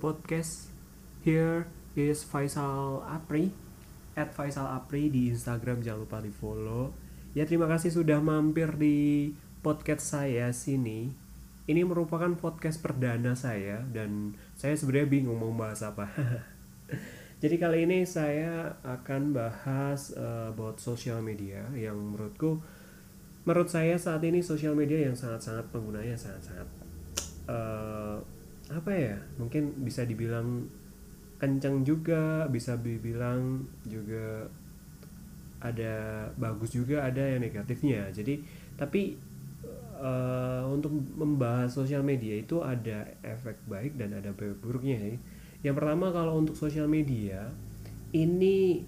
podcast. Here is Faisal Apri at Faisal Apri di Instagram jangan lupa di follow. Ya terima kasih sudah mampir di podcast saya sini. Ini merupakan podcast perdana saya dan saya sebenarnya bingung mau bahas apa. Jadi kali ini saya akan bahas uh, about social media yang menurutku menurut saya saat ini social media yang sangat-sangat penggunanya sangat-sangat uh, apa ya mungkin bisa dibilang kencang juga bisa dibilang juga ada bagus juga ada yang negatifnya jadi tapi uh, untuk membahas sosial media itu ada efek baik dan ada buruknya ya. yang pertama kalau untuk sosial media ini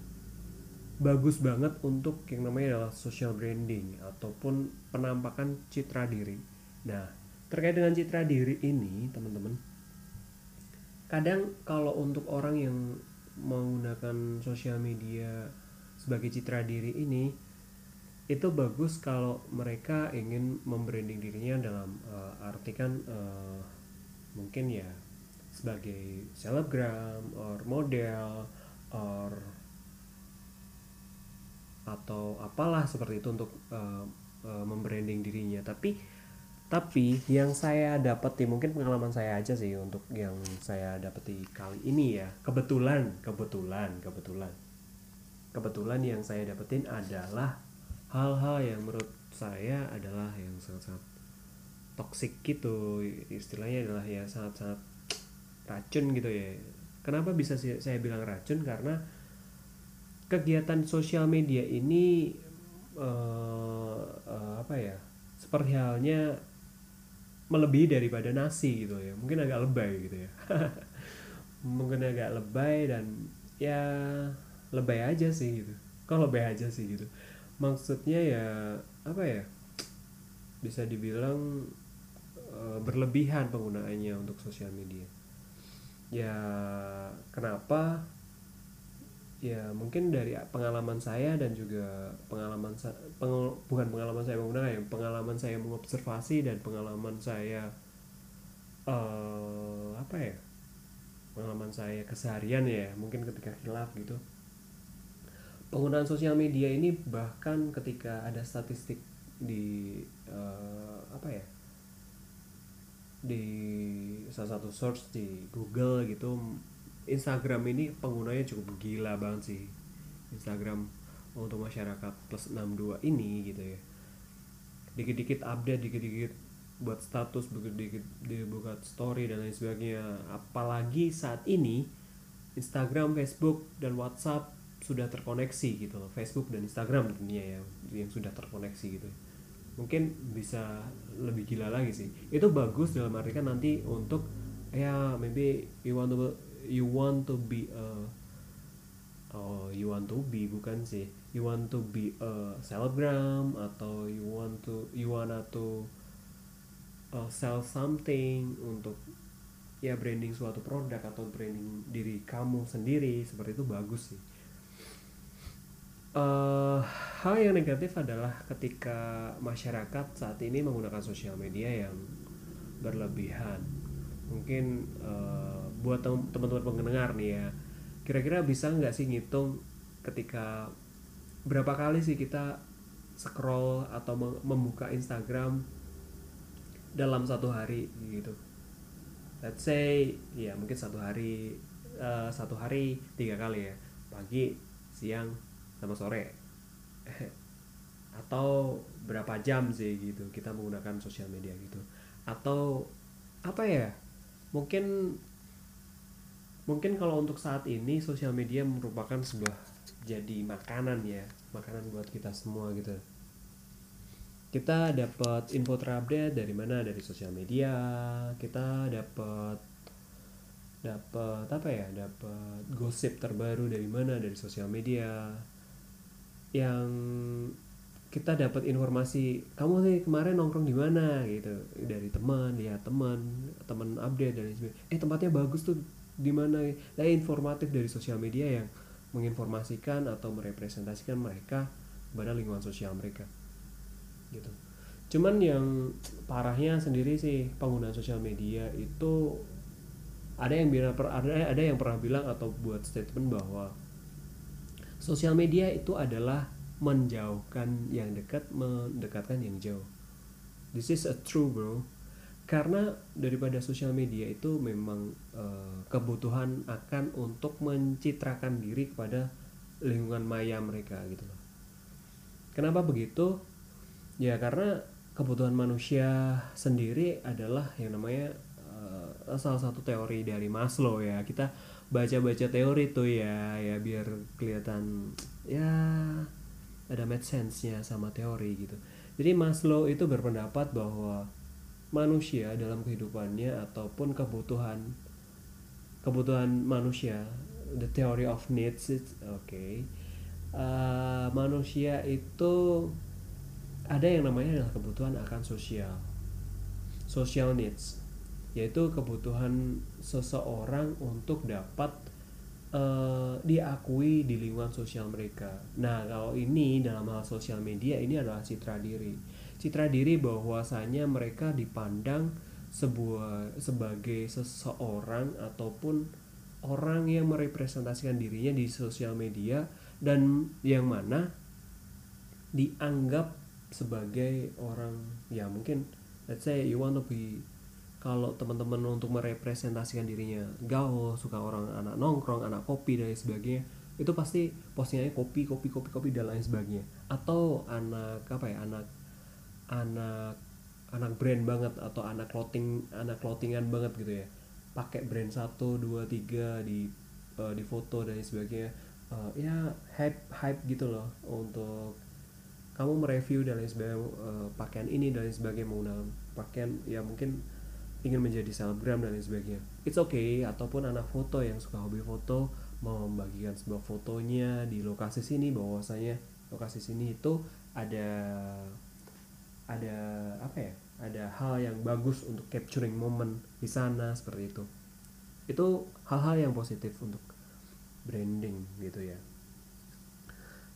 bagus banget untuk yang namanya adalah social branding ataupun penampakan citra diri nah terkait dengan citra diri ini teman-teman kadang kalau untuk orang yang menggunakan sosial media sebagai citra diri ini itu bagus kalau mereka ingin membranding dirinya dalam uh, arti kan uh, mungkin ya sebagai selebgram or model or atau apalah seperti itu untuk uh, uh, membranding dirinya. Tapi tapi yang saya dapati mungkin pengalaman saya aja sih untuk yang saya dapati kali ini ya. Kebetulan kebetulan kebetulan. Kebetulan yang saya dapetin adalah hal-hal yang menurut saya adalah yang sangat-sangat toksik gitu. Istilahnya adalah ya sangat-sangat racun gitu ya. Kenapa bisa saya bilang racun? Karena kegiatan sosial media ini uh, uh, apa ya seperti halnya melebihi daripada nasi gitu ya. Mungkin agak lebay gitu ya. Mungkin agak lebay dan ya lebay aja sih gitu. Kok lebay aja sih gitu? Maksudnya ya apa ya? Bisa dibilang e, berlebihan penggunaannya untuk sosial media. Ya kenapa ya mungkin dari pengalaman saya dan juga pengalaman peng, bukan pengalaman saya menggunakan ya pengalaman saya mengobservasi dan pengalaman saya uh, apa ya pengalaman saya keseharian ya mungkin ketika hilaf gitu. Penggunaan sosial media ini bahkan ketika ada statistik di uh, apa ya di salah satu source di Google gitu Instagram ini penggunanya cukup gila banget sih. Instagram untuk masyarakat plus 62 ini gitu ya. Dikit-dikit update dikit-dikit buat status dikit-dikit dibuka story dan lain sebagainya. Apalagi saat ini Instagram, Facebook dan WhatsApp sudah terkoneksi gitu loh. Facebook dan Instagram tentunya ya yang sudah terkoneksi gitu. Mungkin bisa lebih gila lagi sih. Itu bagus dalam arti kan nanti untuk ya maybe you want to you want to be a oh you want to be bukan sih. You want to be a selebgram atau you want to you wanna to uh, sell something untuk ya branding suatu produk atau branding diri kamu sendiri seperti itu bagus sih. Uh, hal yang negatif adalah ketika masyarakat saat ini menggunakan sosial media yang berlebihan. Mungkin uh, buat teman-teman pendengar nih ya. Kira-kira bisa nggak sih ngitung ketika berapa kali sih kita scroll atau membuka Instagram dalam satu hari gitu? Let's say ya mungkin satu hari uh, satu hari tiga kali ya. Pagi siang sama sore. Atau berapa jam sih gitu kita menggunakan sosial media gitu? Atau apa ya? Mungkin mungkin kalau untuk saat ini sosial media merupakan sebuah jadi makanan ya makanan buat kita semua gitu. Kita dapat info terupdate dari mana? Dari sosial media. Kita dapat dapat apa ya? Dapat gosip terbaru dari mana? Dari sosial media. Yang kita dapat informasi kamu sih kemarin nongkrong di mana? Gitu. Dari teman lihat teman teman update sebagainya. Eh tempatnya bagus tuh di mana nah, informatif dari sosial media yang menginformasikan atau merepresentasikan mereka pada lingkungan sosial mereka gitu. Cuman yang parahnya sendiri sih penggunaan sosial media itu ada yang bilang ada ada yang pernah bilang atau buat statement bahwa sosial media itu adalah menjauhkan yang dekat mendekatkan yang jauh. This is a true bro karena daripada sosial media itu memang uh, kebutuhan akan untuk mencitrakan diri kepada lingkungan maya mereka gitu loh. Kenapa begitu? Ya karena kebutuhan manusia sendiri adalah yang namanya uh, salah satu teori dari Maslow ya. Kita baca-baca teori tuh ya ya biar kelihatan ya ada make sense-nya sama teori gitu. Jadi Maslow itu berpendapat bahwa manusia dalam kehidupannya ataupun kebutuhan kebutuhan manusia the theory of needs oke okay, uh, manusia itu ada yang namanya adalah kebutuhan akan sosial social needs yaitu kebutuhan seseorang untuk dapat uh, diakui di lingkungan sosial mereka. Nah, kalau ini dalam hal sosial media ini adalah citra diri. Citra diri bahwasanya mereka dipandang sebuah sebagai seseorang ataupun orang yang merepresentasikan dirinya di sosial media dan yang mana dianggap sebagai orang ya mungkin let's say you want to be kalau teman-teman untuk merepresentasikan dirinya gaul suka orang anak nongkrong anak kopi dan lain sebagainya itu pasti postingannya kopi kopi kopi kopi dan lain sebagainya. Atau anak apa ya anak anak anak brand banget atau anak clothing anak clothingan banget gitu ya. Pakai brand satu dua tiga di uh, di foto dan sebagainya. Uh, ya hype hype gitu loh untuk kamu mereview dan lain sebagainya uh, pakaian ini dan lain sebagainya menggunakan pakaian ya mungkin ingin menjadi selebgram dan lain sebagainya. It's okay ataupun anak foto yang suka hobi foto mau membagikan sebuah fotonya di lokasi sini bahwasanya lokasi sini itu ada ada apa ya ada hal yang bagus untuk capturing moment di sana seperti itu. Itu hal-hal yang positif untuk branding gitu ya.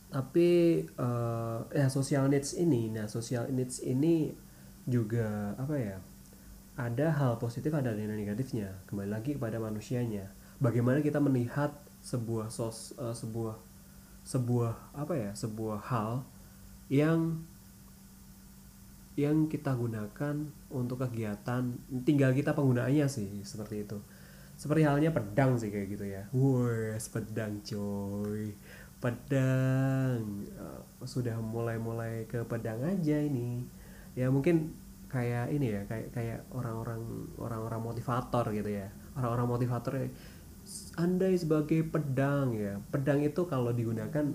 Tapi uh, ya social needs ini nah social needs ini juga apa ya ada hal positif ada yang negatifnya. Kembali lagi kepada manusianya. Bagaimana kita melihat sebuah sos uh, sebuah sebuah apa ya sebuah hal yang yang kita gunakan untuk kegiatan tinggal kita penggunaannya sih seperti itu. Seperti halnya pedang sih kayak gitu ya. Wah pedang coy. Pedang. Uh, sudah mulai-mulai ke pedang aja ini. Ya mungkin kayak ini ya kayak kayak orang-orang orang-orang motivator gitu ya. Orang-orang motivator andai sebagai pedang ya. Pedang itu kalau digunakan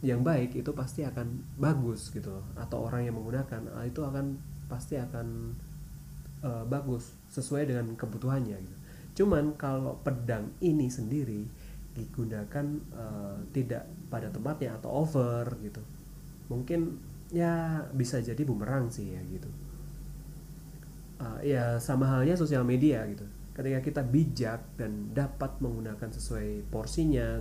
yang baik itu pasti akan bagus gitu atau orang yang menggunakan ah, itu akan pasti akan uh, bagus sesuai dengan kebutuhannya gitu. Cuman kalau pedang ini sendiri digunakan uh, tidak pada tempatnya atau over gitu mungkin ya bisa jadi bumerang sih ya gitu. Uh, ya sama halnya sosial media gitu. Ketika kita bijak dan dapat menggunakan sesuai porsinya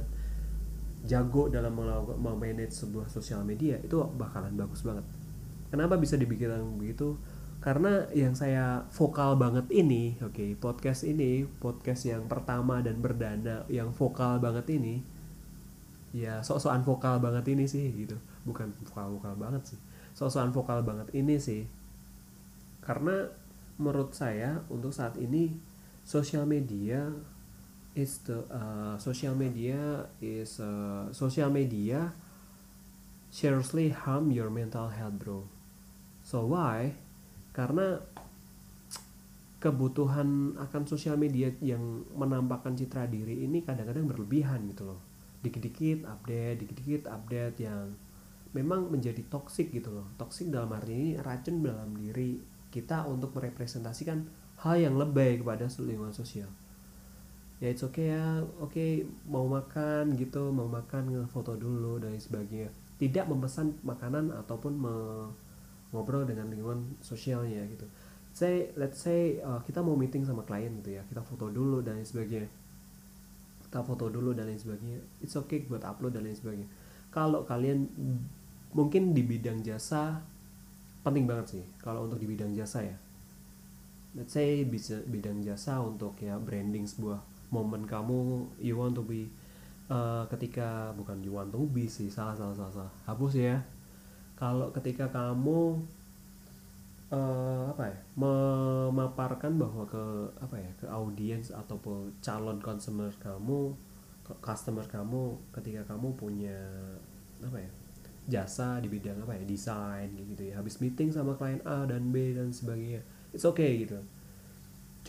jago dalam memanage sebuah sosial media itu bakalan bagus banget. Kenapa bisa dibikin begitu? Karena yang saya vokal banget ini oke okay, podcast ini podcast yang pertama dan berdana yang vokal banget ini ya sok-sokan vokal banget ini sih gitu. Bukan vokal vokal banget sih. Sok-sokan vokal banget ini sih. Karena menurut saya untuk saat ini sosial media is the uh, social media is uh, social media seriously harm your mental health bro. So why? Karena kebutuhan akan sosial media yang menampakkan citra diri ini kadang-kadang berlebihan gitu loh. Dikit-dikit update dikit-dikit update yang memang menjadi toksik gitu loh. Toksik dalam arti ini racun dalam diri kita untuk merepresentasikan hal yang lebih kepada lingkungan sosial ya it's okay ya oke okay, mau makan gitu mau makan foto dulu dan sebagainya. Tidak memesan makanan ataupun me ngobrol dengan lingkungan sosialnya gitu. Say let's say uh, kita mau meeting sama klien gitu ya kita foto dulu dan sebagainya. Kita foto dulu dan lain sebagainya. It's okay buat upload dan lain sebagainya. Kalau kalian mungkin di bidang jasa penting banget sih kalau untuk di bidang jasa ya. Let's say bisa bidang jasa untuk ya branding sebuah momen kamu you want to be uh, ketika bukan you want to be sih salah salah salah, salah. hapus ya kalau ketika kamu uh, apa ya memaparkan bahwa ke apa ya ke audiens ataupun calon consumer kamu customer kamu ketika kamu punya apa ya jasa di bidang apa ya desain gitu ya habis meeting sama klien A dan B dan sebagainya it's okay gitu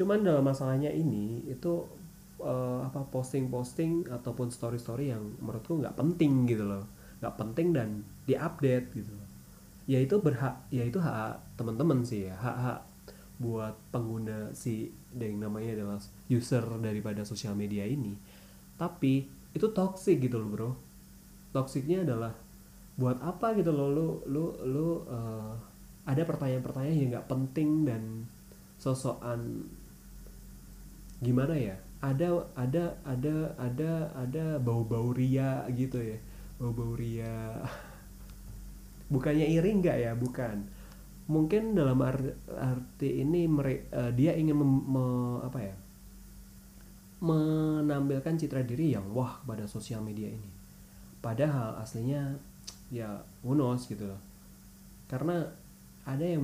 cuman dalam masalahnya ini itu uh, apa posting-posting ataupun story-story yang menurutku nggak penting gitu loh. Nggak penting dan diupdate gitu loh. Ya itu berhak ya itu hak teman-teman sih ya. Hak hak buat pengguna si yang namanya adalah user daripada sosial media ini. Tapi itu toxic gitu loh bro. Toksiknya adalah buat apa gitu loh lu lu lu uh, ada pertanyaan-pertanyaan yang nggak penting dan sosokan gimana ya ada ada ada ada ada bau-bau ria gitu ya. Bau-bau ria. Bukannya iri nggak ya? Bukan. Mungkin dalam arti ini uh, dia ingin mem, me, apa ya? Menampilkan citra diri yang wah pada sosial media ini. Padahal aslinya ya knows gitu loh. Karena ada yang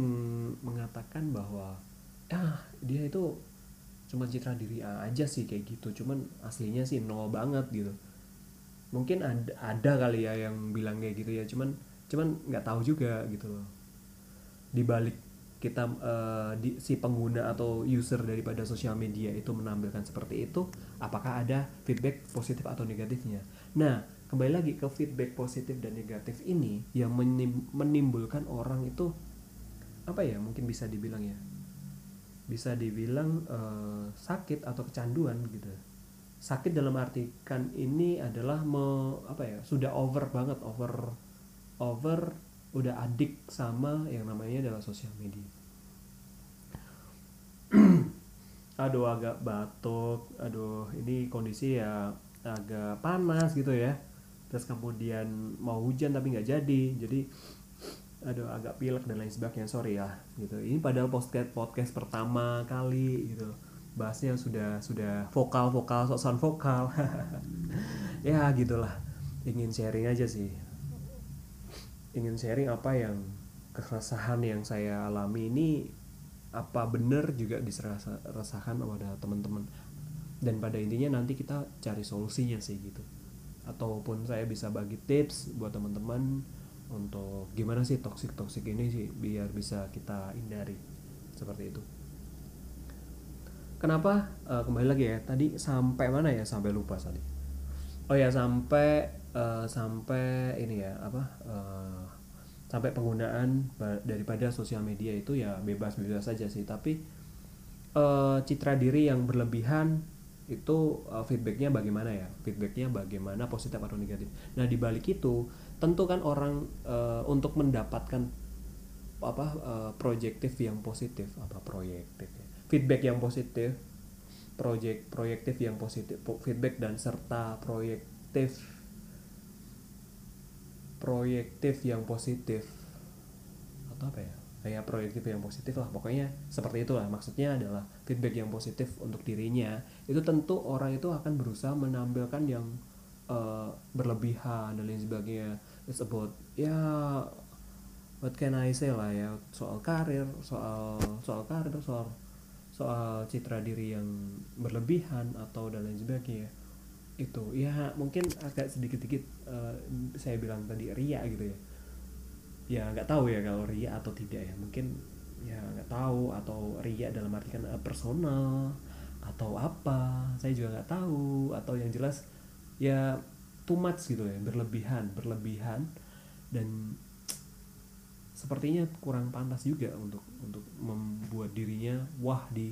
mengatakan bahwa ah dia itu cuma citra diri aja sih kayak gitu. Cuman aslinya sih nol banget gitu. Mungkin ada ada kali ya yang bilang kayak gitu ya. Cuman cuman nggak tahu juga gitu loh. Di balik kita uh, di, si pengguna atau user daripada sosial media itu menampilkan seperti itu apakah ada feedback positif atau negatifnya? Nah kembali lagi ke feedback positif dan negatif ini yang menimbulkan orang itu apa ya mungkin bisa dibilang ya bisa dibilang uh, sakit atau kecanduan gitu. Sakit dalam artikan ini adalah me, apa ya sudah over banget over over udah adik sama yang namanya adalah sosial media. Aduh agak batuk aduh ini kondisi ya agak panas gitu ya. Terus kemudian mau hujan tapi nggak jadi jadi aduh agak pilek dan lain sebagainya. Sorry ya gitu. Ini padahal podcast podcast pertama kali gitu. Bahasnya sudah sudah vokal vokal sound vokal. Ya gitulah. Ingin sharing aja sih. Ingin sharing apa yang keresahan yang saya alami ini apa benar juga diserasakan pada teman-teman. Dan pada intinya nanti kita cari solusinya sih gitu. Ataupun saya bisa bagi tips buat teman-teman untuk gimana sih toxic toxic ini sih biar bisa kita hindari seperti itu. Kenapa? Uh, kembali lagi ya tadi sampai mana ya? Sampai lupa tadi. Oh ya sampai uh, sampai ini ya apa uh, sampai penggunaan daripada sosial media itu ya bebas bebas saja sih. Tapi uh, citra diri yang berlebihan itu feedbacknya bagaimana ya? Feedbacknya bagaimana positif atau negatif? Nah di balik itu tentu kan orang uh, untuk mendapatkan apa uh, proyektif yang positif apa proyektif ya. Feedback yang positif proyek proyektif yang positif feedback dan serta proyektif proyektif yang positif. Atau apa ya? Kayak proyektif yang positif lah pokoknya seperti itulah. Maksudnya adalah feedback yang positif untuk dirinya. Itu tentu orang itu akan berusaha menampilkan yang uh, berlebihan dan lain sebagainya it's about ya what can I say lah ya soal karir soal soal karir soal soal citra diri yang berlebihan atau dan lain sebagainya. Itu ya mungkin agak sedikit-sedikit uh, saya bilang tadi ria gitu ya. Ya nggak tahu ya kalau ria atau tidak ya. Mungkin ya nggak tahu atau ria dalam artikan uh, personal atau apa. Saya juga nggak tahu. Atau yang jelas ya too much gitu ya berlebihan berlebihan. Dan sepertinya kurang pantas juga untuk untuk membuat dirinya wah di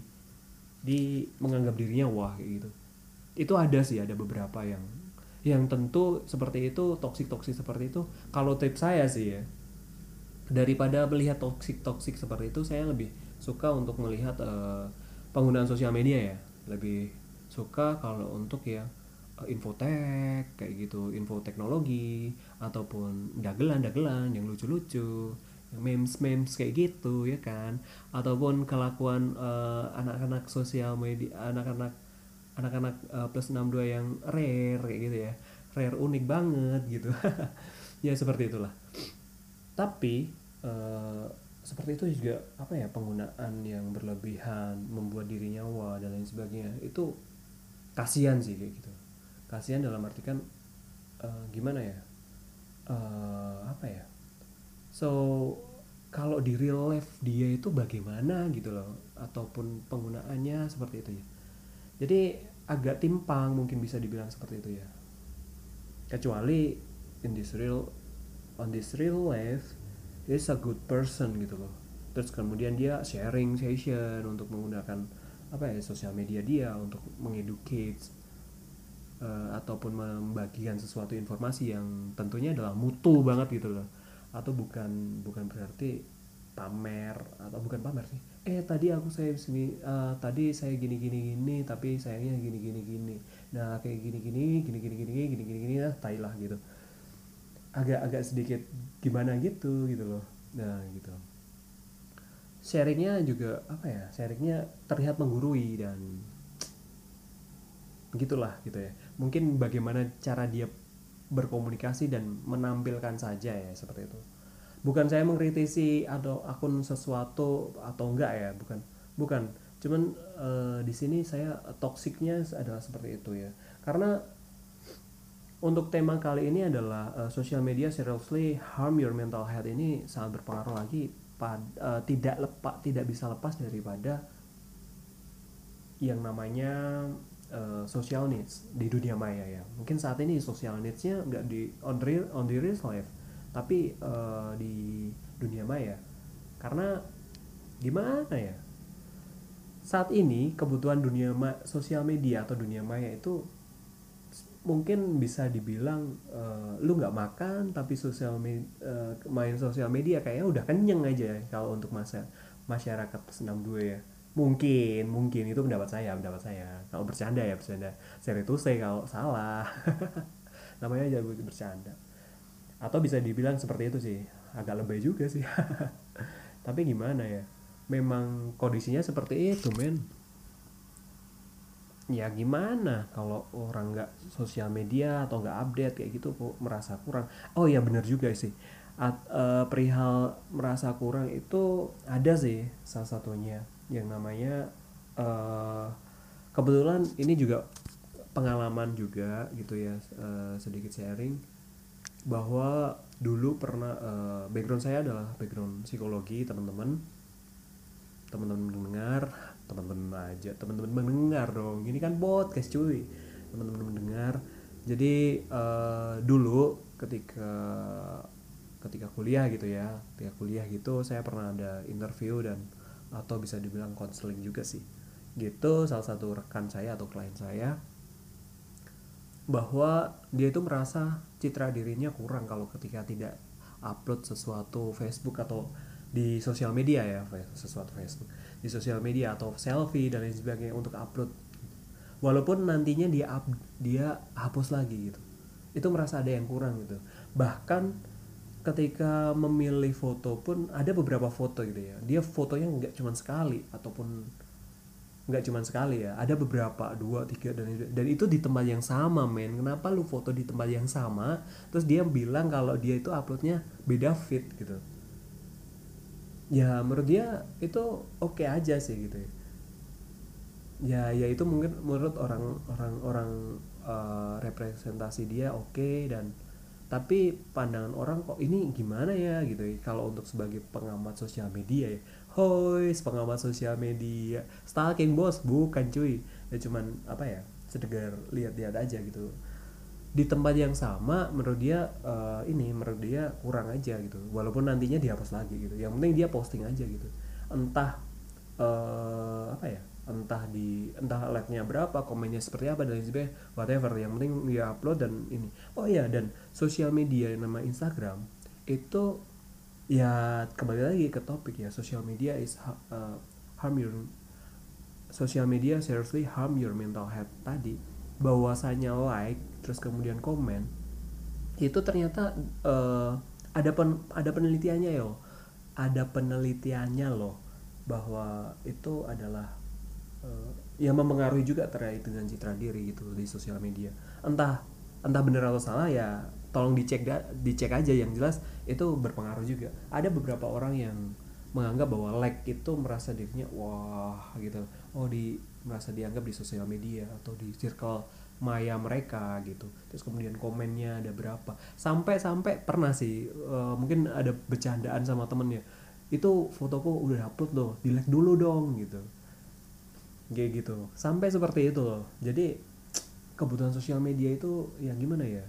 di menganggap dirinya wah kayak gitu. Itu ada sih ada beberapa yang yang tentu seperti itu toksik toksik seperti itu. Kalau tips saya sih ya daripada melihat toksik toksik seperti itu saya lebih suka untuk melihat uh, penggunaan sosial media ya. Lebih suka kalau untuk ya infotek kayak gitu info teknologi ataupun dagelan dagelan yang lucu-lucu memes memes kayak gitu ya kan? Ataupun kelakuan eh, anak-anak sosial media anak-anak anak-anak uh, plus 62 yang rare kayak gitu ya. Rare unik banget gitu. Ya seperti itulah. Tapi uh, seperti itu juga apa ya penggunaan yang berlebihan membuat dirinya wah dan lain sebagainya itu kasihan sih kayak gitu kasihan dalam arti kan uh, gimana ya? Uh, apa ya? So kalau di real life dia itu bagaimana gitu loh ataupun penggunaannya seperti itu ya. Jadi agak timpang mungkin bisa dibilang seperti itu ya. Kecuali in this real on this real life is a good person gitu loh. Terus kemudian dia sharing session untuk menggunakan apa ya sosial media dia untuk mengeducate uh, ataupun membagikan sesuatu informasi yang tentunya adalah mutu banget gitu loh. Atau bukan bukan berarti pamer atau bukan pamer sih. Eh tadi aku saya uh, tadi saya gini gini gini tapi sayangnya gini gini. Gini nah kayak gini gini gini gini gini gini gini gini nah tai lah gitu. Agak agak sedikit gimana gitu gitu loh. Nah gitu. Sharingnya juga apa ya sharingnya terlihat menggurui dan gitulah gitu ya mungkin bagaimana cara dia berkomunikasi dan menampilkan saja ya seperti itu. Bukan saya mengkritisi atau akun sesuatu atau enggak ya bukan. Bukan. Cuman uh, di sini saya toksiknya adalah seperti itu ya. Karena untuk tema kali ini adalah uh, social media seriously harm your mental health ini sangat berpengaruh lagi pad, uh, tidak lepas tidak bisa lepas daripada yang namanya uh, social needs di dunia maya ya. Mungkin saat ini social needsnya nggak di on real on the real life tapi uh, di dunia maya. Karena gimana ya? Saat ini kebutuhan dunia ma sosial media atau dunia maya itu mungkin bisa dibilang uh, lu nggak makan tapi sosial uh, main sosial media kayaknya udah kenyang aja kalau untuk masa masyarakat 62 ya mungkin mungkin. Itu pendapat saya pendapat saya. Kalau bercanda ya bercanda. Saya itu saya kalau salah. Namanya aja bercanda. Atau bisa dibilang seperti itu sih. Agak lebay juga sih. Tapi gimana ya? Memang kondisinya seperti itu men. Ya gimana kalau orang nggak sosial media atau nggak update kayak gitu kok merasa kurang? Oh ya bener juga sih. At, uh, perihal merasa kurang itu ada sih salah satunya yang namanya uh, kebetulan ini juga pengalaman juga gitu ya uh, sedikit sharing bahwa dulu pernah uh, background saya adalah background psikologi teman-teman. Teman-teman mendengar teman-teman aja teman-teman mendengar dong. Ini kan podcast cuy. Teman-teman mendengar. Jadi uh, dulu ketika ketika kuliah gitu ya ketika kuliah gitu saya pernah ada interview dan atau bisa dibilang konseling juga sih. Gitu salah satu rekan saya atau klien saya bahwa dia itu merasa citra dirinya kurang kalau ketika tidak upload sesuatu Facebook atau di sosial media ya sesuatu Facebook di sosial media atau selfie dan lain sebagainya untuk upload. Walaupun nantinya dia up, dia hapus lagi gitu. Itu merasa ada yang kurang gitu. Bahkan ketika memilih foto pun ada beberapa foto gitu ya. Dia fotonya nggak cuma sekali ataupun nggak cuma sekali ya. Ada beberapa dua tiga dan dan itu di tempat yang sama men. Kenapa lu foto di tempat yang sama? Terus dia bilang kalau dia itu uploadnya beda fit gitu. Ya menurut dia itu oke okay aja sih gitu ya. Ya ya itu mungkin menurut orang orang orang uh, representasi dia oke okay, dan tapi pandangan orang kok ini gimana ya? Gitu. Kalau untuk sebagai pengamat sosial media ya hoi pengamat sosial media stalking bos. Bukan cuy. Ya cuman apa ya sedegar lihat-lihat aja gitu. Di tempat yang sama menurut dia uh, ini menurut dia kurang aja gitu. Walaupun nantinya dihapus lagi gitu. Yang penting dia posting aja gitu. Entah uh, apa ya entah di entah like-nya berapa komennya seperti apa dan sebagainya whatever yang penting dia upload dan ini. Oh ya dan sosial media yang nama Instagram itu ya kembali lagi ke topik ya social media is uh, harm your social media seriously harm your mental health. Tadi bahwasanya like terus kemudian komen itu ternyata uh, ada pen, ada penelitiannya yo. Ada penelitiannya loh bahwa itu adalah uh, yang mempengaruhi juga terkait dengan citra diri gitu di sosial media. Entah entah benar atau salah ya tolong dicek dicek aja. Yang jelas itu berpengaruh juga. Ada beberapa orang yang menganggap bahwa like itu merasa dirinya wah gitu. Oh di merasa dianggap di sosial media atau di circle maya mereka gitu. Terus kemudian komennya ada berapa. Sampai sampai pernah sih uh, mungkin ada bercandaan sama temennya. Itu fotoku udah upload loh di like dulu dong gitu kayak gitu. Sampai seperti itu loh. Jadi kebutuhan sosial media itu ya gimana ya?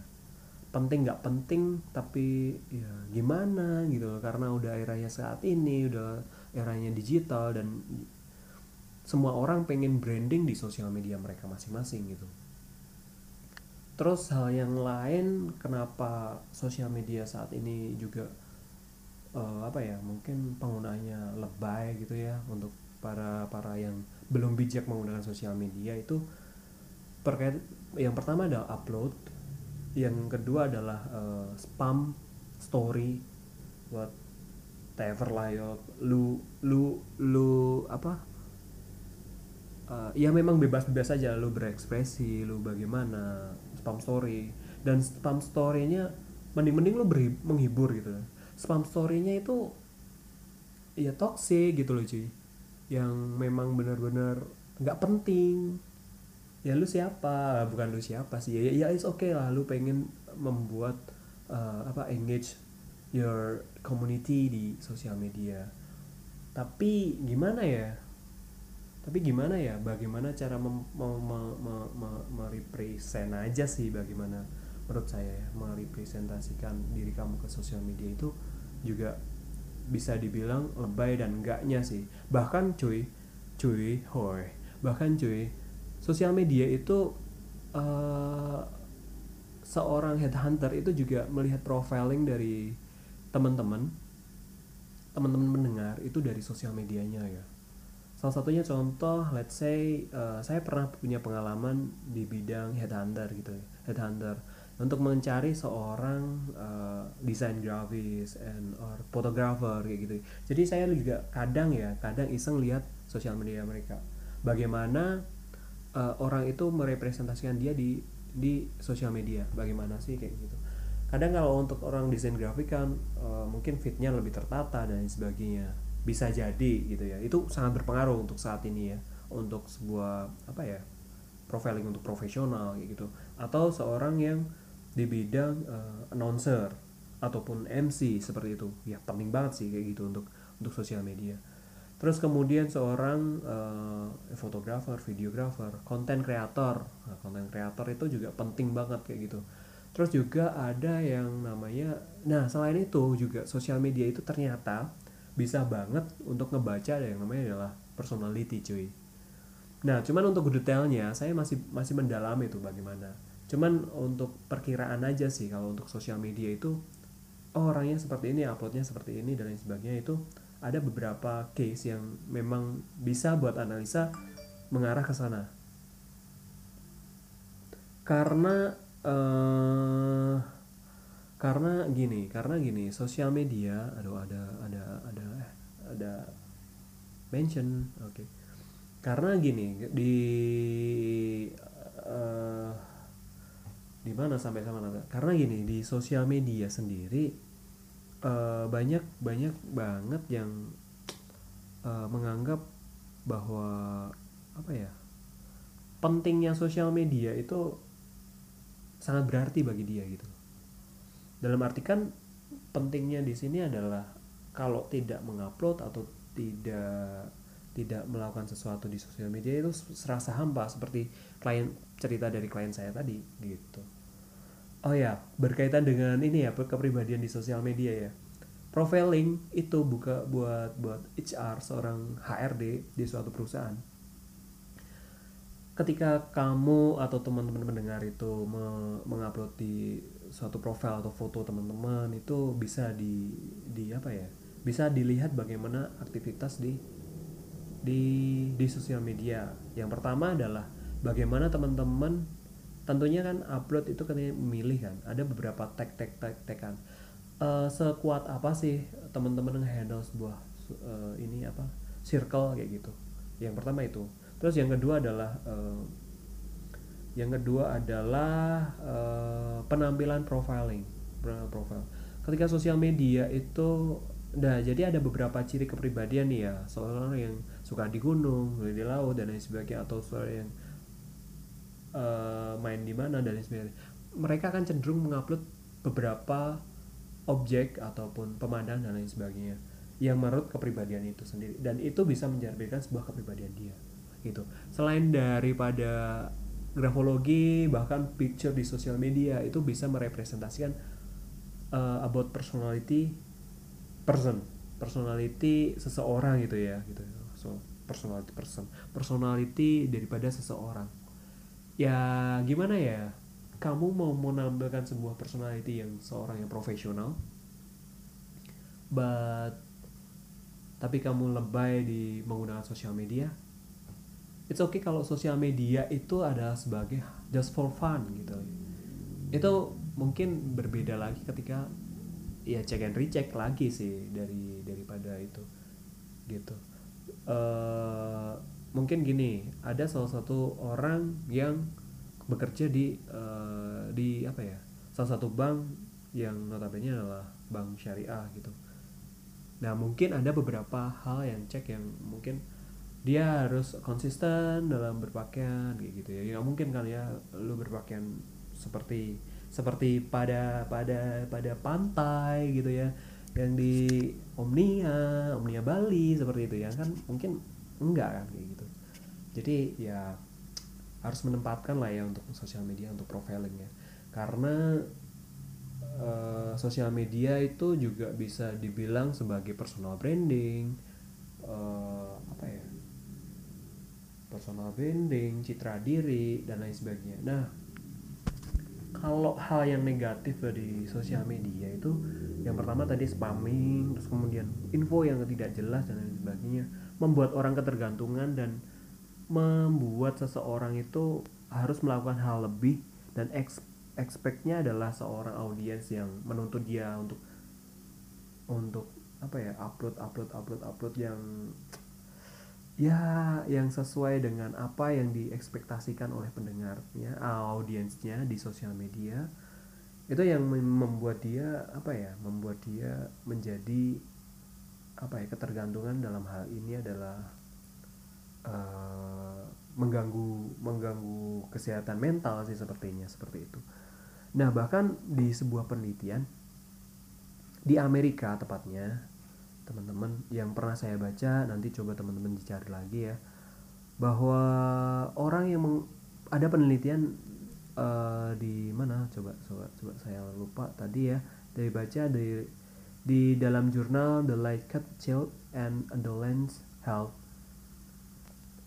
Penting nggak penting tapi ya gimana gitu loh. Karena udah eranya saat ini udah eranya digital dan semua orang pengen branding di sosial media mereka masing-masing gitu. Terus hal yang lain kenapa sosial media saat ini juga uh, apa ya mungkin penggunanya lebay gitu ya untuk para para yang belum bijak menggunakan sosial media itu terkait yang pertama adalah upload yang kedua adalah uh, spam story whatever lah ya lu lu lu apa? Uh, ya memang bebas-bebas saja lu berekspresi lu bagaimana spam story. Dan spam storynya mending-mending lo menghibur gitu. Spam storynya itu ya toxic gitu loh cuy yang memang benar-benar nggak penting. Ya lu siapa? Bukan lu siapa sih. Ya ya it's okay lah. Lu pengen membuat uh, apa engage your community di sosial media. Tapi gimana ya? Tapi gimana ya? Bagaimana cara mem, mem, mem, mem, mem, merepresent aja sih bagaimana menurut saya ya. Merepresentasikan diri kamu ke sosial media itu juga bisa dibilang lebay dan enggaknya sih. Bahkan cuy cuy hoi. Bahkan cuy sosial media itu uh, seorang headhunter itu juga melihat profiling dari teman-teman teman-teman mendengar itu dari sosial medianya ya. Salah satunya contoh, let's say uh, saya pernah punya pengalaman di bidang headhunter gitu, ya, headhunter untuk mencari seorang uh, desain grafis and or photographer kayak gitu. Jadi saya juga kadang ya, kadang iseng lihat sosial media mereka. Bagaimana uh, orang itu merepresentasikan dia di di sosial media, bagaimana sih kayak gitu. Kadang kalau untuk orang desain grafik kan uh, mungkin fitnya lebih tertata dan sebagainya bisa jadi gitu ya itu sangat berpengaruh untuk saat ini ya untuk sebuah apa ya profiling untuk profesional gitu atau seorang yang di bidang uh, announcer ataupun MC seperti itu. Ya penting banget sih kayak gitu untuk untuk sosial media. Terus kemudian seorang uh, fotografer videografer konten kreator nah, konten kreator itu juga penting banget kayak gitu. Terus juga ada yang namanya nah selain itu juga sosial media itu ternyata bisa banget untuk ngebaca ada yang namanya adalah personality cuy. Nah cuman untuk detailnya saya masih masih mendalami itu bagaimana cuman untuk perkiraan aja sih kalau untuk sosial media itu oh orangnya seperti ini uploadnya seperti ini dan lain sebagainya itu ada beberapa case yang memang bisa buat analisa mengarah ke sana karena uh, karena gini karena gini sosial media aduh ada ada ada eh, ada mention oke okay. karena gini di uh, di mana sampai sama nanti karena gini di sosial media sendiri uh, banyak banyak banget yang uh, menganggap bahwa apa ya pentingnya sosial media itu sangat berarti bagi dia gitu dalam arti kan pentingnya di sini adalah kalau tidak mengupload atau tidak tidak melakukan sesuatu di sosial media itu serasa hampa seperti klien cerita dari klien saya tadi gitu. Oh ya, berkaitan dengan ini ya kepribadian di sosial media ya. Profiling itu buka buat buat HR seorang HRD di suatu perusahaan. Ketika kamu atau teman-teman mendengar itu mengupload di suatu profil atau foto teman-teman itu bisa di di apa ya bisa dilihat bagaimana aktivitas di di di sosial media yang pertama adalah bagaimana teman-teman tentunya kan upload itu kan memilih kan ada beberapa tag tag tag tag kan. Uh, sekuat apa sih teman-teman handle sebuah uh, ini apa circle kayak gitu? Yang pertama itu. Terus yang kedua adalah uh, yang kedua adalah uh, penampilan profiling profile ketika sosial media itu Nah, jadi ada beberapa ciri kepribadian nih ya, seorang yang suka di gunung, di laut dan lain sebagainya atau seorang yang uh, main di mana dan sebagainya. Mereka akan cenderung mengupload beberapa objek ataupun pemandangan dan lain sebagainya yang menurut kepribadian itu sendiri. Dan itu bisa mencerminkan sebuah kepribadian dia gitu. Selain daripada grafologi bahkan picture di sosial media itu bisa merepresentasikan uh, about personality person. Personality seseorang gitu ya gitu. So personality person. Personality daripada seseorang ya gimana ya? Kamu mau menampilkan sebuah personality yang seorang yang profesional but tapi kamu lebay di menggunakan sosial media? It's okay kalau sosial media itu adalah sebagai just for fun gitu. Itu mungkin berbeda lagi ketika ya cek and recheck lagi sih dari daripada itu gitu. Uh, mungkin gini ada salah satu orang yang bekerja di uh, di apa ya salah satu bank yang notabene adalah bank syariah gitu. Nah mungkin ada beberapa hal yang cek yang mungkin dia harus konsisten dalam berpakaian kayak gitu ya. Ya mungkin kan ya lu berpakaian seperti seperti pada pada pada pantai gitu ya yang di Omnia Omnia Bali seperti itu ya kan mungkin enggak kan kayak gitu jadi ya harus menempatkan lah ya untuk sosial media untuk profiling ya. Karena uh, sosial media itu juga bisa dibilang sebagai personal branding uh, apa ya personal branding citra diri dan lain sebagainya. Nah kalau hal yang negatif dari sosial media itu yang pertama tadi spamming terus kemudian info yang tidak jelas dan lain sebagainya membuat orang ketergantungan dan membuat seseorang itu harus melakukan hal lebih dan expectnya adalah seorang audiens yang menuntut dia untuk untuk apa ya upload upload upload upload yang ya yang sesuai dengan apa yang diekspektasikan oleh pendengarnya audiensnya di sosial media. Itu yang membuat dia apa ya membuat dia menjadi apa ya ketergantungan dalam hal ini adalah uh, mengganggu mengganggu kesehatan mental sih sepertinya seperti itu. Nah bahkan di sebuah penelitian di Amerika tepatnya teman-teman yang pernah saya baca nanti coba teman-teman dicari lagi ya bahwa orang yang meng, ada penelitian uh, di mana? Coba coba coba saya lupa tadi ya. Dari baca di di dalam jurnal The Light Cut Child and Adolescent Health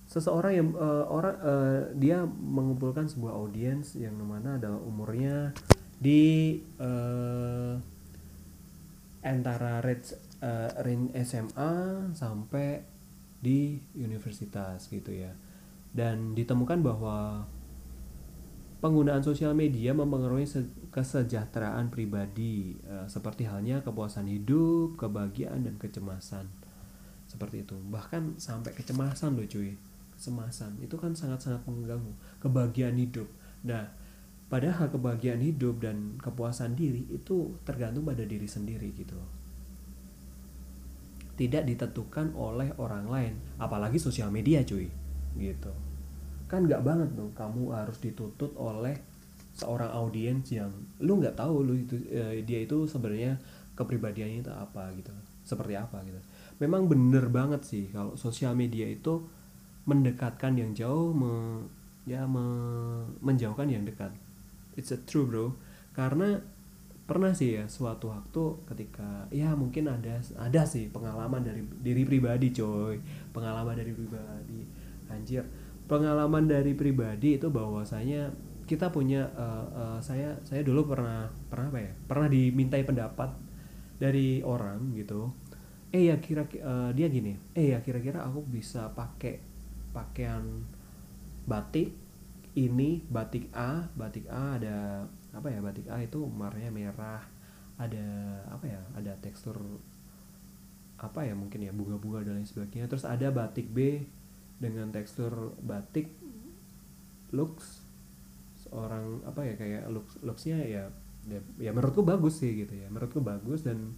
seseorang yang uh, orang uh, dia mengumpulkan sebuah audiens yang mana adalah umurnya di uh, antara range uh, range SMA sampai di universitas gitu ya. Dan ditemukan bahwa penggunaan sosial media mempengaruhi kesejahteraan pribadi uh, seperti halnya kepuasan hidup, kebahagiaan dan kecemasan. Seperti itu. Bahkan sampai kecemasan loh cuy kecemasan. Itu kan sangat-sangat mengganggu kebahagiaan hidup. Nah padahal kebahagiaan hidup dan kepuasan diri itu tergantung pada diri sendiri gitu. Tidak ditentukan oleh orang lain apalagi sosial media cuy gitu. Kan nggak banget dong kamu harus dituntut oleh seorang audiens yang lu nggak tahu lu itu eh, dia itu sebenarnya kepribadiannya itu apa gitu seperti apa gitu. Memang bener banget sih kalau sosial media itu mendekatkan yang jauh me, ya me, menjauhkan yang dekat. It's a true bro. Karena pernah sih ya suatu waktu ketika ya mungkin ada ada sih pengalaman dari diri pribadi coy. Pengalaman dari pribadi. Anjir. Pengalaman dari pribadi itu bahwasanya kita punya uh, uh, saya saya dulu pernah pernah apa ya? Pernah dimintai pendapat dari orang gitu. Eh ya kira uh, dia gini. Eh ya kira-kira aku bisa pakai pakaian batik ini batik A batik A ada apa ya batik A itu warnanya merah ada apa ya ada tekstur apa ya mungkin ya bunga-bunga dan lain sebagainya. Terus ada batik B dengan tekstur batik looks seorang apa ya kayak looks looksnya ya ya, ya menurutku bagus sih gitu ya menurutku bagus dan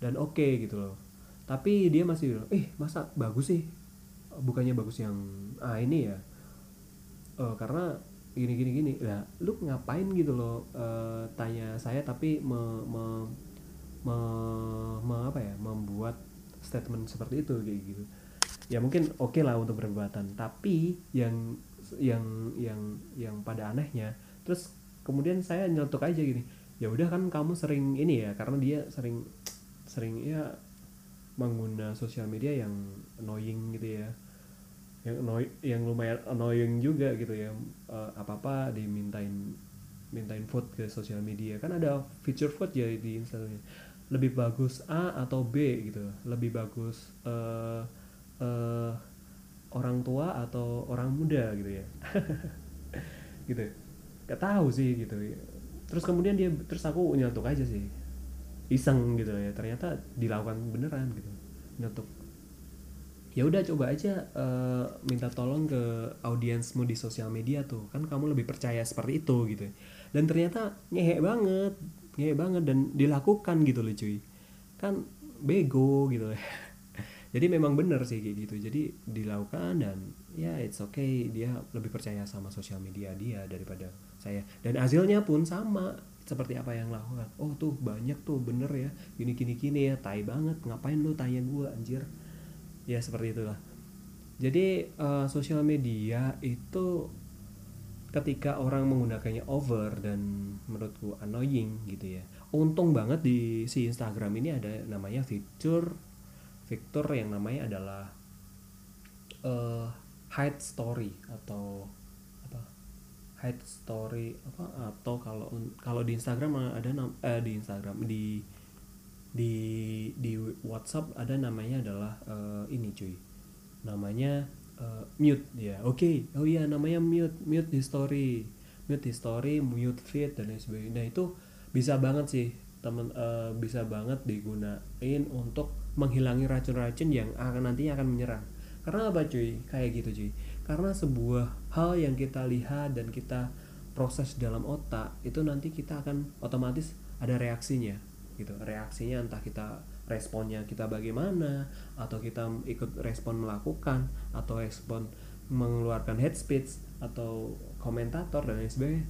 dan oke okay, gitu loh. Tapi dia masih bilang eh masa bagus sih bukannya bagus yang ah ini ya uh, karena gini gini gini lah lu ngapain gitu loh uh, tanya saya tapi me, me, me, me apa ya membuat statement seperti itu kayak gitu. Ya mungkin oke okay lah untuk perdebatan tapi yang yang yang yang pada anehnya terus kemudian saya nyelotok aja gini ya udah kan kamu sering ini ya karena dia sering sering ya mengguna sosial media yang annoying gitu ya. Yang annoy, yang lumayan annoying juga gitu ya. Uh, eh, apa apa dimintain mintain vote ke sosial media. Kan ada feature vote ya di Instagram. Lebih bagus A atau B gitu. Lebih bagus uh, uh, orang tua atau orang muda gitu ya. Gitu. Gak tahu sih gitu. Terus kemudian dia terus aku nyetuk aja sih iseng gitu ya. Ternyata dilakukan beneran gitu. Nyetuk ya udah coba aja uh, minta tolong ke audiensmu di sosial media tuh. Kan kamu lebih percaya seperti itu gitu. Dan ternyata ngehe banget ngehe banget dan dilakukan gitu loh cuy. Kan bego gitu. Jadi memang bener sih kayak gitu. Jadi dilakukan dan ya it's okay. Dia lebih percaya sama sosial media dia daripada saya. Dan hasilnya pun sama seperti apa yang lakukan oh tuh banyak tuh bener ya. Gini gini gini ya tai banget. Ngapain lu tanya gue anjir? Ya seperti itulah. Jadi uh, sosial media itu ketika orang menggunakannya over dan menurutku annoying gitu ya. Untung banget di si Instagram ini ada namanya fitur fitur yang namanya adalah uh, hide story atau hide story apa atau kalau kalau di Instagram ada eh, di Instagram di di di WhatsApp ada namanya adalah uh, ini cuy. Namanya uh, mute ya. Oke okay. oh iya namanya mute mute history mute history mute feed dan lain sebagainya. Nah itu bisa banget sih teman uh, bisa banget digunain untuk menghilangi racun-racun yang akan nantinya akan menyerang. Karena apa cuy? Kayak gitu cuy karena sebuah hal yang kita lihat dan kita proses dalam otak itu nanti kita akan otomatis ada reaksinya gitu. Reaksinya entah kita responnya kita bagaimana atau kita ikut respon melakukan atau respon mengeluarkan head speech atau komentator dan lain sebagainya.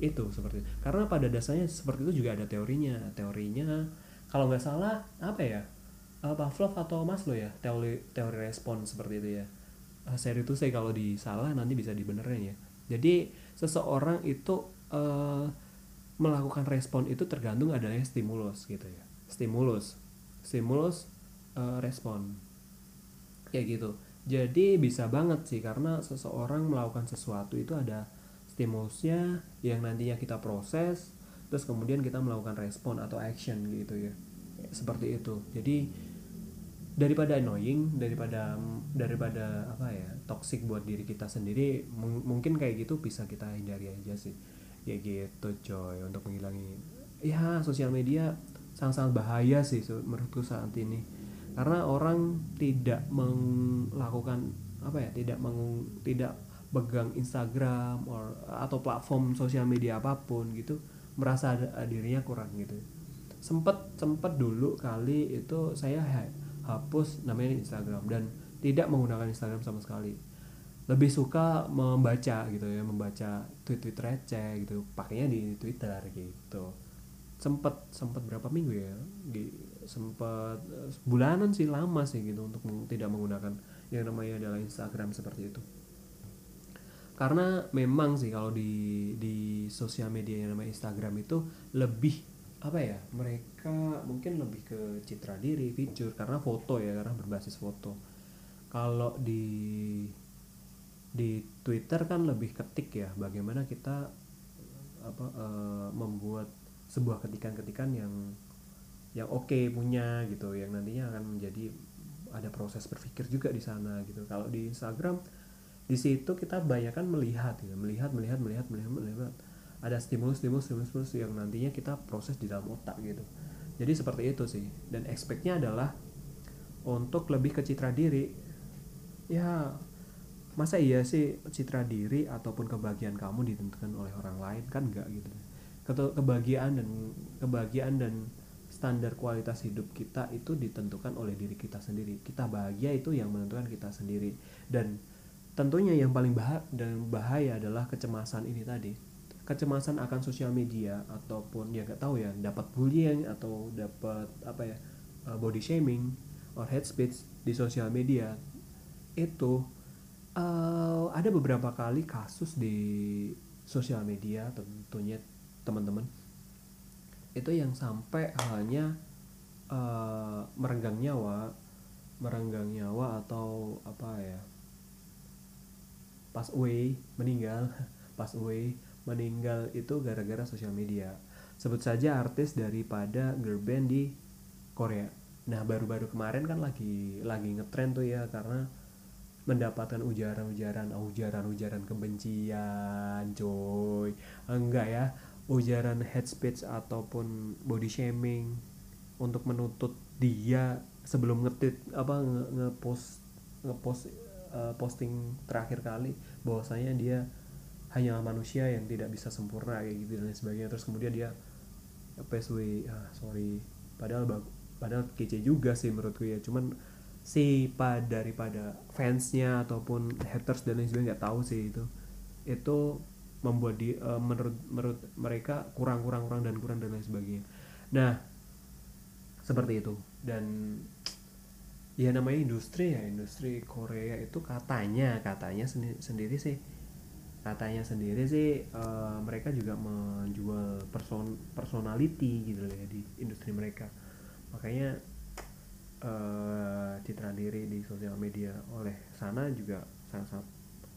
Itu seperti itu. Karena pada dasarnya seperti itu juga ada teorinya. Teorinya kalau nggak salah apa ya? Uh, Pavlov atau Maslow ya? Teori teori respon seperti itu ya seri itu saya kalau disalah nanti bisa dibenerin ya. Jadi seseorang itu uh, melakukan respon itu tergantung adanya stimulus gitu ya. Stimulus. Stimulus uh, respon. Kayak gitu. Jadi bisa banget sih karena seseorang melakukan sesuatu itu ada stimulusnya yang nantinya kita proses terus kemudian kita melakukan respon atau action gitu ya. Seperti itu. Jadi daripada annoying daripada daripada apa ya toxic buat diri kita sendiri mungkin kayak gitu bisa kita hindari aja sih. Ya gitu coy untuk menghilangi ya sosial media sangat-sangat bahaya sih menurutku saat ini. Karena orang tidak melakukan apa ya tidak meng, tidak pegang Instagram or, atau platform sosial media apa pun gitu merasa dirinya kurang gitu. Sempet sempet dulu kali itu saya hapus namanya Instagram dan tidak menggunakan Instagram sama sekali. Lebih suka membaca gitu ya membaca tweet-tweet receh gitu pakainya di Twitter gitu. Sempet sempet berapa minggu ya sempet bulanan sih lama sih gitu untuk tidak menggunakan yang namanya adalah Instagram seperti itu. Karena memang sih kalau di di sosial media yang namanya Instagram itu lebih apa ya mereka mungkin lebih ke citra diri fitur karena foto ya karena berbasis foto. Kalau di di Twitter kan lebih ketik ya bagaimana kita apa uh, membuat sebuah ketikan-ketikan yang yang oke okay punya gitu yang nantinya akan menjadi ada proses berpikir juga di sana gitu. Kalau di Instagram di situ kita banyak kan melihat gitu melihat melihat melihat melihat melihat ada stimulus stimulus stimulus, stimulus yang nantinya kita proses di dalam otak gitu. Jadi seperti itu sih. Dan expectnya adalah untuk lebih ke citra diri. Ya masa iya sih citra diri ataupun kebahagiaan kamu ditentukan oleh orang lain? Kan enggak gitu. Kebahagiaan dan kebahagiaan dan standar kualitas hidup kita itu ditentukan oleh diri kita sendiri. Kita bahagia itu yang menentukan kita sendiri. Dan tentunya yang paling bahaya bahaya adalah kecemasan ini tadi kecemasan akan sosial media ataupun ya nggak tahu ya dapat bullying atau dapat apa ya uh, body shaming or hate speech di sosial media itu uh, ada beberapa kali kasus di sosial media tentunya teman-teman. Itu yang sampai hanya uh, merenggang nyawa merenggang nyawa atau apa ya pas away meninggal pas away meninggal itu gara-gara sosial media. Sebut saja artis daripada girl band di Korea. Nah baru-baru kemarin kan lagi lagi ngetrend tuh ya karena mendapatkan ujaran-ujaran ujaran-ujaran kebencian coy. Enggak ya ujaran hate speech ataupun body shaming untuk menuntut dia sebelum ngetit apa ngepost ngepost uh, posting terakhir kali bahwasanya dia hanya manusia yang tidak bisa sempurna kayak gitu dan sebagainya. Terus kemudian dia PSW ah sorry. Padahal padahal kece juga sih menurutku ya. Cuman si pada daripada fansnya ataupun haters dan lain sebagainya nggak tahu sih itu. Itu membuat di uh, menurut menurut mereka kurang kurang kurang dan kurang dan lain sebagainya. Nah seperti itu. Dan ya namanya industri ya industri Korea itu katanya katanya sendi sendiri sih katanya sendiri sih uh, mereka juga menjual person personality gitu ya di industri mereka. Makanya uh, citra diri di sosial media oleh sana juga sangat-sangat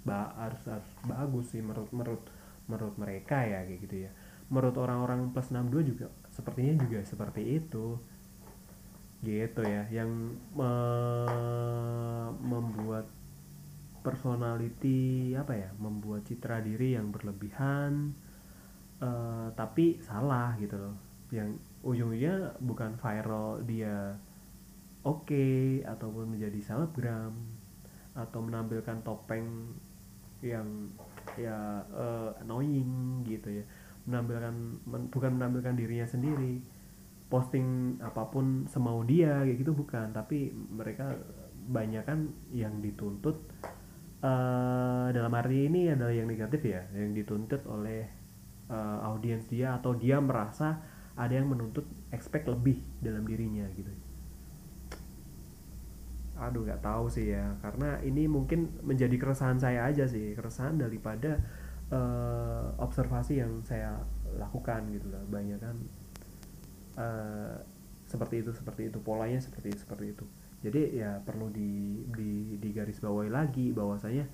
ba harus, harus bagus sih menurut menurut menurut mereka ya kayak gitu ya. Menurut orang-orang plus 62 juga sepertinya juga seperti itu. Gitu ya yang me membuat personality apa ya membuat citra diri yang berlebihan uh, tapi salah gitu loh. Yang ujung-ujungnya bukan viral dia oke okay, ataupun menjadi selebgram atau menampilkan topeng yang ya uh, annoying gitu ya. Menampilkan men, bukan menampilkan dirinya sendiri posting apa pun semau dia kayak gitu bukan. Tapi mereka banyak kan yang dituntut uh, dalam hari ini adalah yang negatif ya yang dituntut oleh uh, audiens dia atau dia merasa ada yang menuntut expect lebih dalam dirinya gitu. Aduh nggak tahu sih ya karena ini mungkin menjadi keresahan saya aja sih keresahan daripada uh, observasi yang saya lakukan gitu lah banyak kan. Uh, seperti itu seperti itu polanya seperti seperti itu jadi ya perlu di di di garis bawahi lagi bahwasanya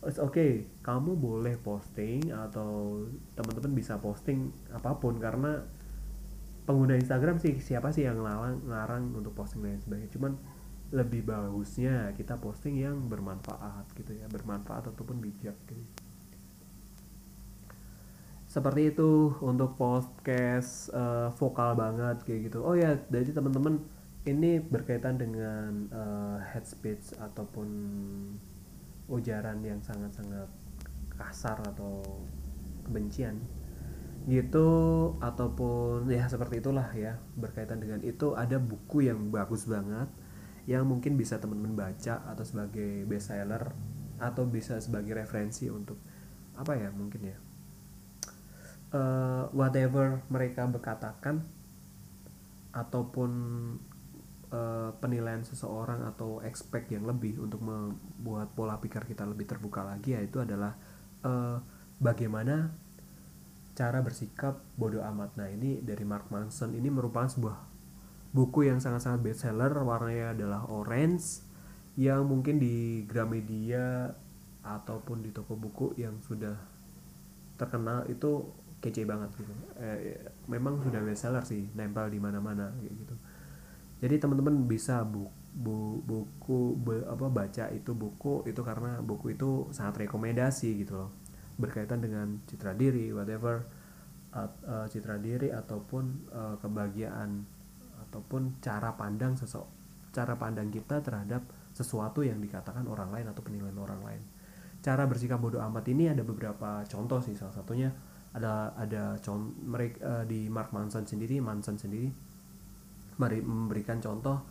oke okay kamu boleh posting atau teman-teman bisa posting apa pun karena pengguna Instagram sih siapa sih yang larang larang untuk posting dan sebagainya cuman lebih bagusnya kita posting yang bermanfaat gitu ya bermanfaat ataupun bijak gitu. seperti itu untuk podcast uh, vokal banget kayak gitu oh ya jadi teman-teman ini berkaitan dengan uh, head speech ataupun ujaran yang sangat-sangat kasar atau kebencian. Gitu ataupun ya seperti itulah ya berkaitan dengan itu ada buku yang bagus banget yang mungkin bisa teman-teman baca atau sebagai best seller atau bisa sebagai referensi untuk apa ya mungkin ya uh, whatever mereka berkatakan ataupun uh, penilaian seseorang atau expect yang lebih untuk membuat pola pikir kita lebih terbuka lagi yaitu adalah uh, bagaimana cara bersikap bodoh amat. Nah, ini dari Mark Manson. Ini merupakan sebuah buku yang sangat-sangat bestseller. Warnanya adalah orange yang mungkin di Gramedia ataupun di toko buku yang sudah terkenal itu kece banget gitu. Eh, memang sudah bestseller sih nempel di mana-mana gitu jadi teman-teman bisa bu, bu, buku bu, apa baca itu buku itu karena buku itu sangat rekomendasi gitu loh. Berkaitan dengan citra diri whatever uh, citra diri ataupun uh, kebahagiaan ataupun cara pandang sesok cara pandang kita terhadap sesuatu yang dikatakan orang lain atau penilaian orang lain. Cara bersikap bodoh amat ini ada beberapa contoh sih. Salah satunya ada ada contoh mereka uh, di Mark Manson sendiri Manson sendiri memberikan contoh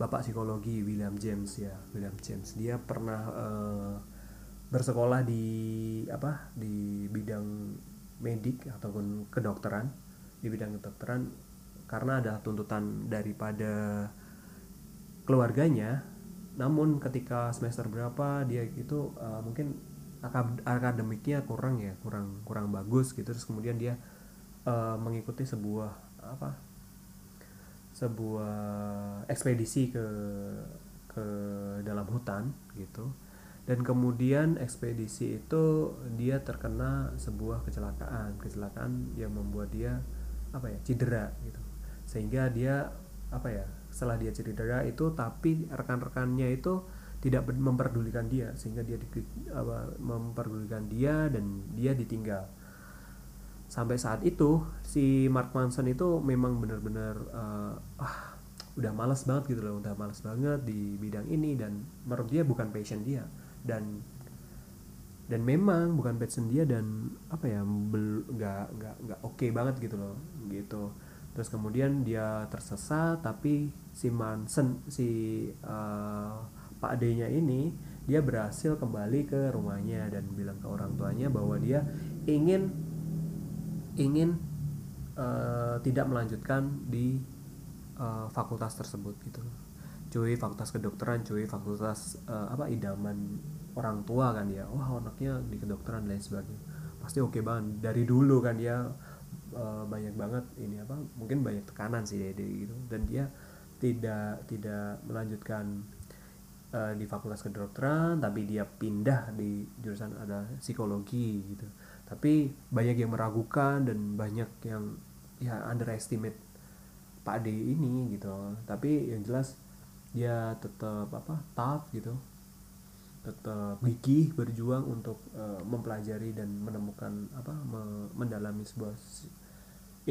bapak psikologi William James ya William James. Dia pernah uh, bersekolah di apa di bidang medik ataupun kedokteran di bidang kedokteran karena ada tuntutan daripada keluarganya. Namun ketika semester berapa dia itu uh, mungkin akademiknya kurang ya kurang kurang bagus gitu. Terus kemudian dia uh, mengikuti sebuah apa sebuah ekspedisi ke ke dalam hutan gitu. Dan kemudian ekspedisi itu dia terkena sebuah kecelakaan kecelakaan yang membuat dia apa ya cedera gitu. Sehingga dia apa ya setelah dia cedera itu tapi rekan-rekannya itu tidak memperdulikan dia sehingga dia di, apa, memperdulikan dia dan dia ditinggal sampai saat itu si Mark Manson itu memang benar-benar uh, ah udah malas banget gitu loh. Udah malas banget di bidang ini dan menurut dia bukan passion dia. Dan dan memang bukan passion dia dan apa ya nggak nggak nggak oke okay banget gitu loh gitu. Terus kemudian dia tersesat tapi si Manson si uh, Pak D-nya ini dia berhasil kembali ke rumahnya dan bilang ke orang tuanya bahwa dia ingin ingin uh, tidak melanjutkan di uh, fakultas tersebut gitu. Cuy fakultas kedokteran cuy fakultas uh, apa idaman orang tua kan dia wah anaknya di kedokteran dan lain sebagainya. Pasti oke okay banget. Dari dulu kan dia uh, banyak banget ini apa mungkin banyak tekanan sih dari gitu. Dan dia tidak tidak melanjutkan uh, di fakultas kedokteran tapi dia pindah di jurusan ada psikologi gitu tapi banyak yang meragukan dan banyak yang ya underestimate Pak D ini gitu. Tapi yang jelas dia tetap apa tough gitu. Tetap gigih berjuang untuk uh, mempelajari dan menemukan apa me mendalami sebuah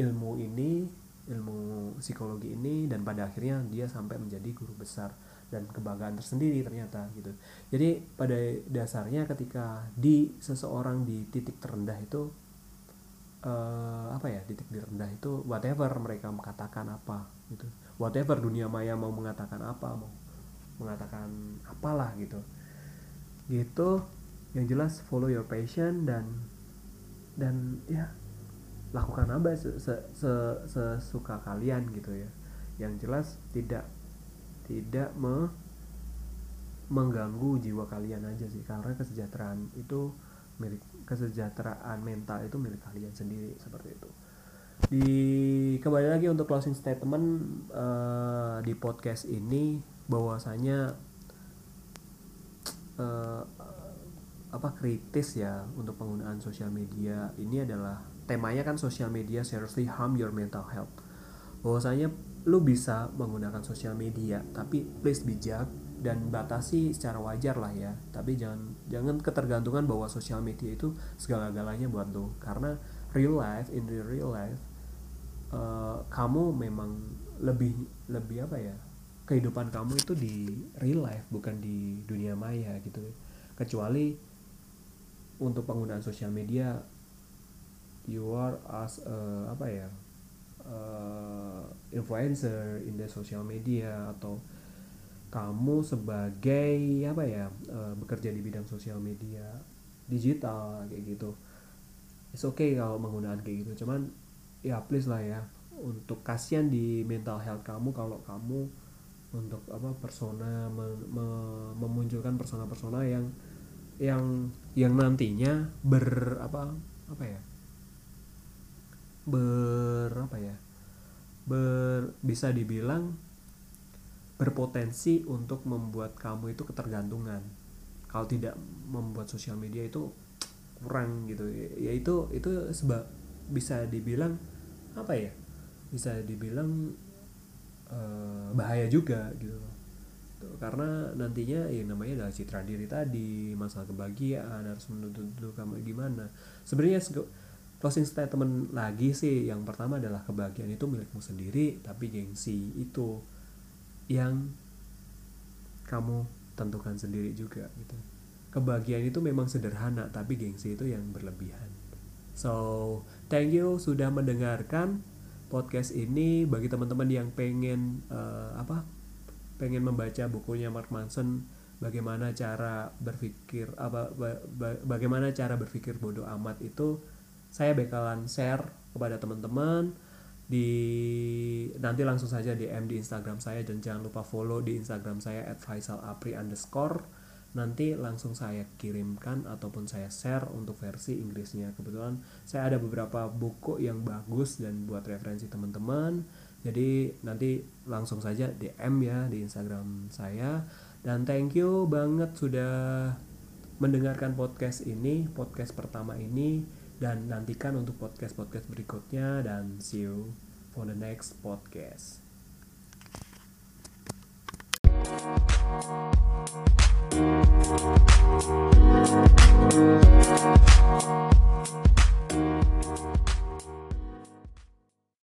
ilmu ini ilmu psikologi ini dan pada akhirnya dia sampai menjadi guru besar dan kebanggaan tersendiri ternyata gitu. Jadi pada dasarnya ketika di seseorang di titik terendah itu uh, apa ya titik terendah itu whatever mereka mengatakan apa gitu. Whatever dunia maya mau mengatakan apa mau mengatakan apalah gitu. Gitu yang jelas follow your passion dan dan ya lakukan apa sesuka se, se, kalian gitu ya. Yang jelas tidak tidak me mengganggu jiwa kalian aja sih. Karena kesejahteraan itu milik kesejahteraan mental itu milik kalian sendiri seperti itu. Di kembali lagi untuk closing statement uh, di podcast ini bahwasanya uh, apa kritis ya untuk penggunaan sosial media. Ini adalah temanya kan sosial media seriously harm your mental health. Bahwasanya lu bisa menggunakan sosial media tapi please bijak dan batasi secara wajar lah ya. Tapi jangan jangan ketergantungan bahwa sosial media itu segala-galanya buat lu. Karena real life in the real life uh, kamu memang lebih lebih apa ya kehidupan kamu itu di real life bukan di dunia maya gitu. Kecuali untuk penggunaan sosial media you are as uh, apa ya uh, influencer in the social media atau kamu sebagai apa ya uh, bekerja di bidang sosial media digital kayak gitu. It's okay kalau menggunakan kayak gitu. Cuman ya please lah ya untuk kasihan di mental health kamu kalau kamu untuk apa persona me, me, memunculkan persona-persona yang yang yang nantinya ber apa apa ya ber apa ya ber bisa dibilang berpotensi untuk membuat kamu itu ketergantungan. Kalau tidak membuat sosial media itu kurang gitu. Ya itu itu sebab bisa dibilang apa ya bisa dibilang uh, bahaya juga gitu. Karena nantinya ya namanya adalah citra diri tadi masalah kebahagiaan harus menuntut kamu gimana. Sebenarnya closing statement lagi sih yang pertama adalah kebahagiaan itu milikmu sendiri tapi gengsi itu yang kamu tentukan sendiri juga gitu. Kebahagiaan itu memang sederhana tapi gengsi itu yang berlebihan. So thank you sudah mendengarkan podcast ini. Bagi teman-teman yang pengen uh, apa pengen membaca bukunya Mark Manson bagaimana cara berpikir apa ba, ba, bagaimana cara berpikir bodoh amat itu saya bakalan share kepada teman-teman di nanti langsung saja DM di Instagram saya dan jangan lupa follow di Instagram saya @faisalapri underscore. Nanti langsung saya kirimkan ataupun saya share untuk versi Inggrisnya. Kebetulan saya ada beberapa buku yang bagus dan buat referensi teman-teman. Jadi nanti langsung saja DM ya di Instagram saya. Dan thank you banget sudah mendengarkan podcast ini podcast pertama ini dan nantikan untuk podcast-podcast berikutnya dan see you for the next podcast.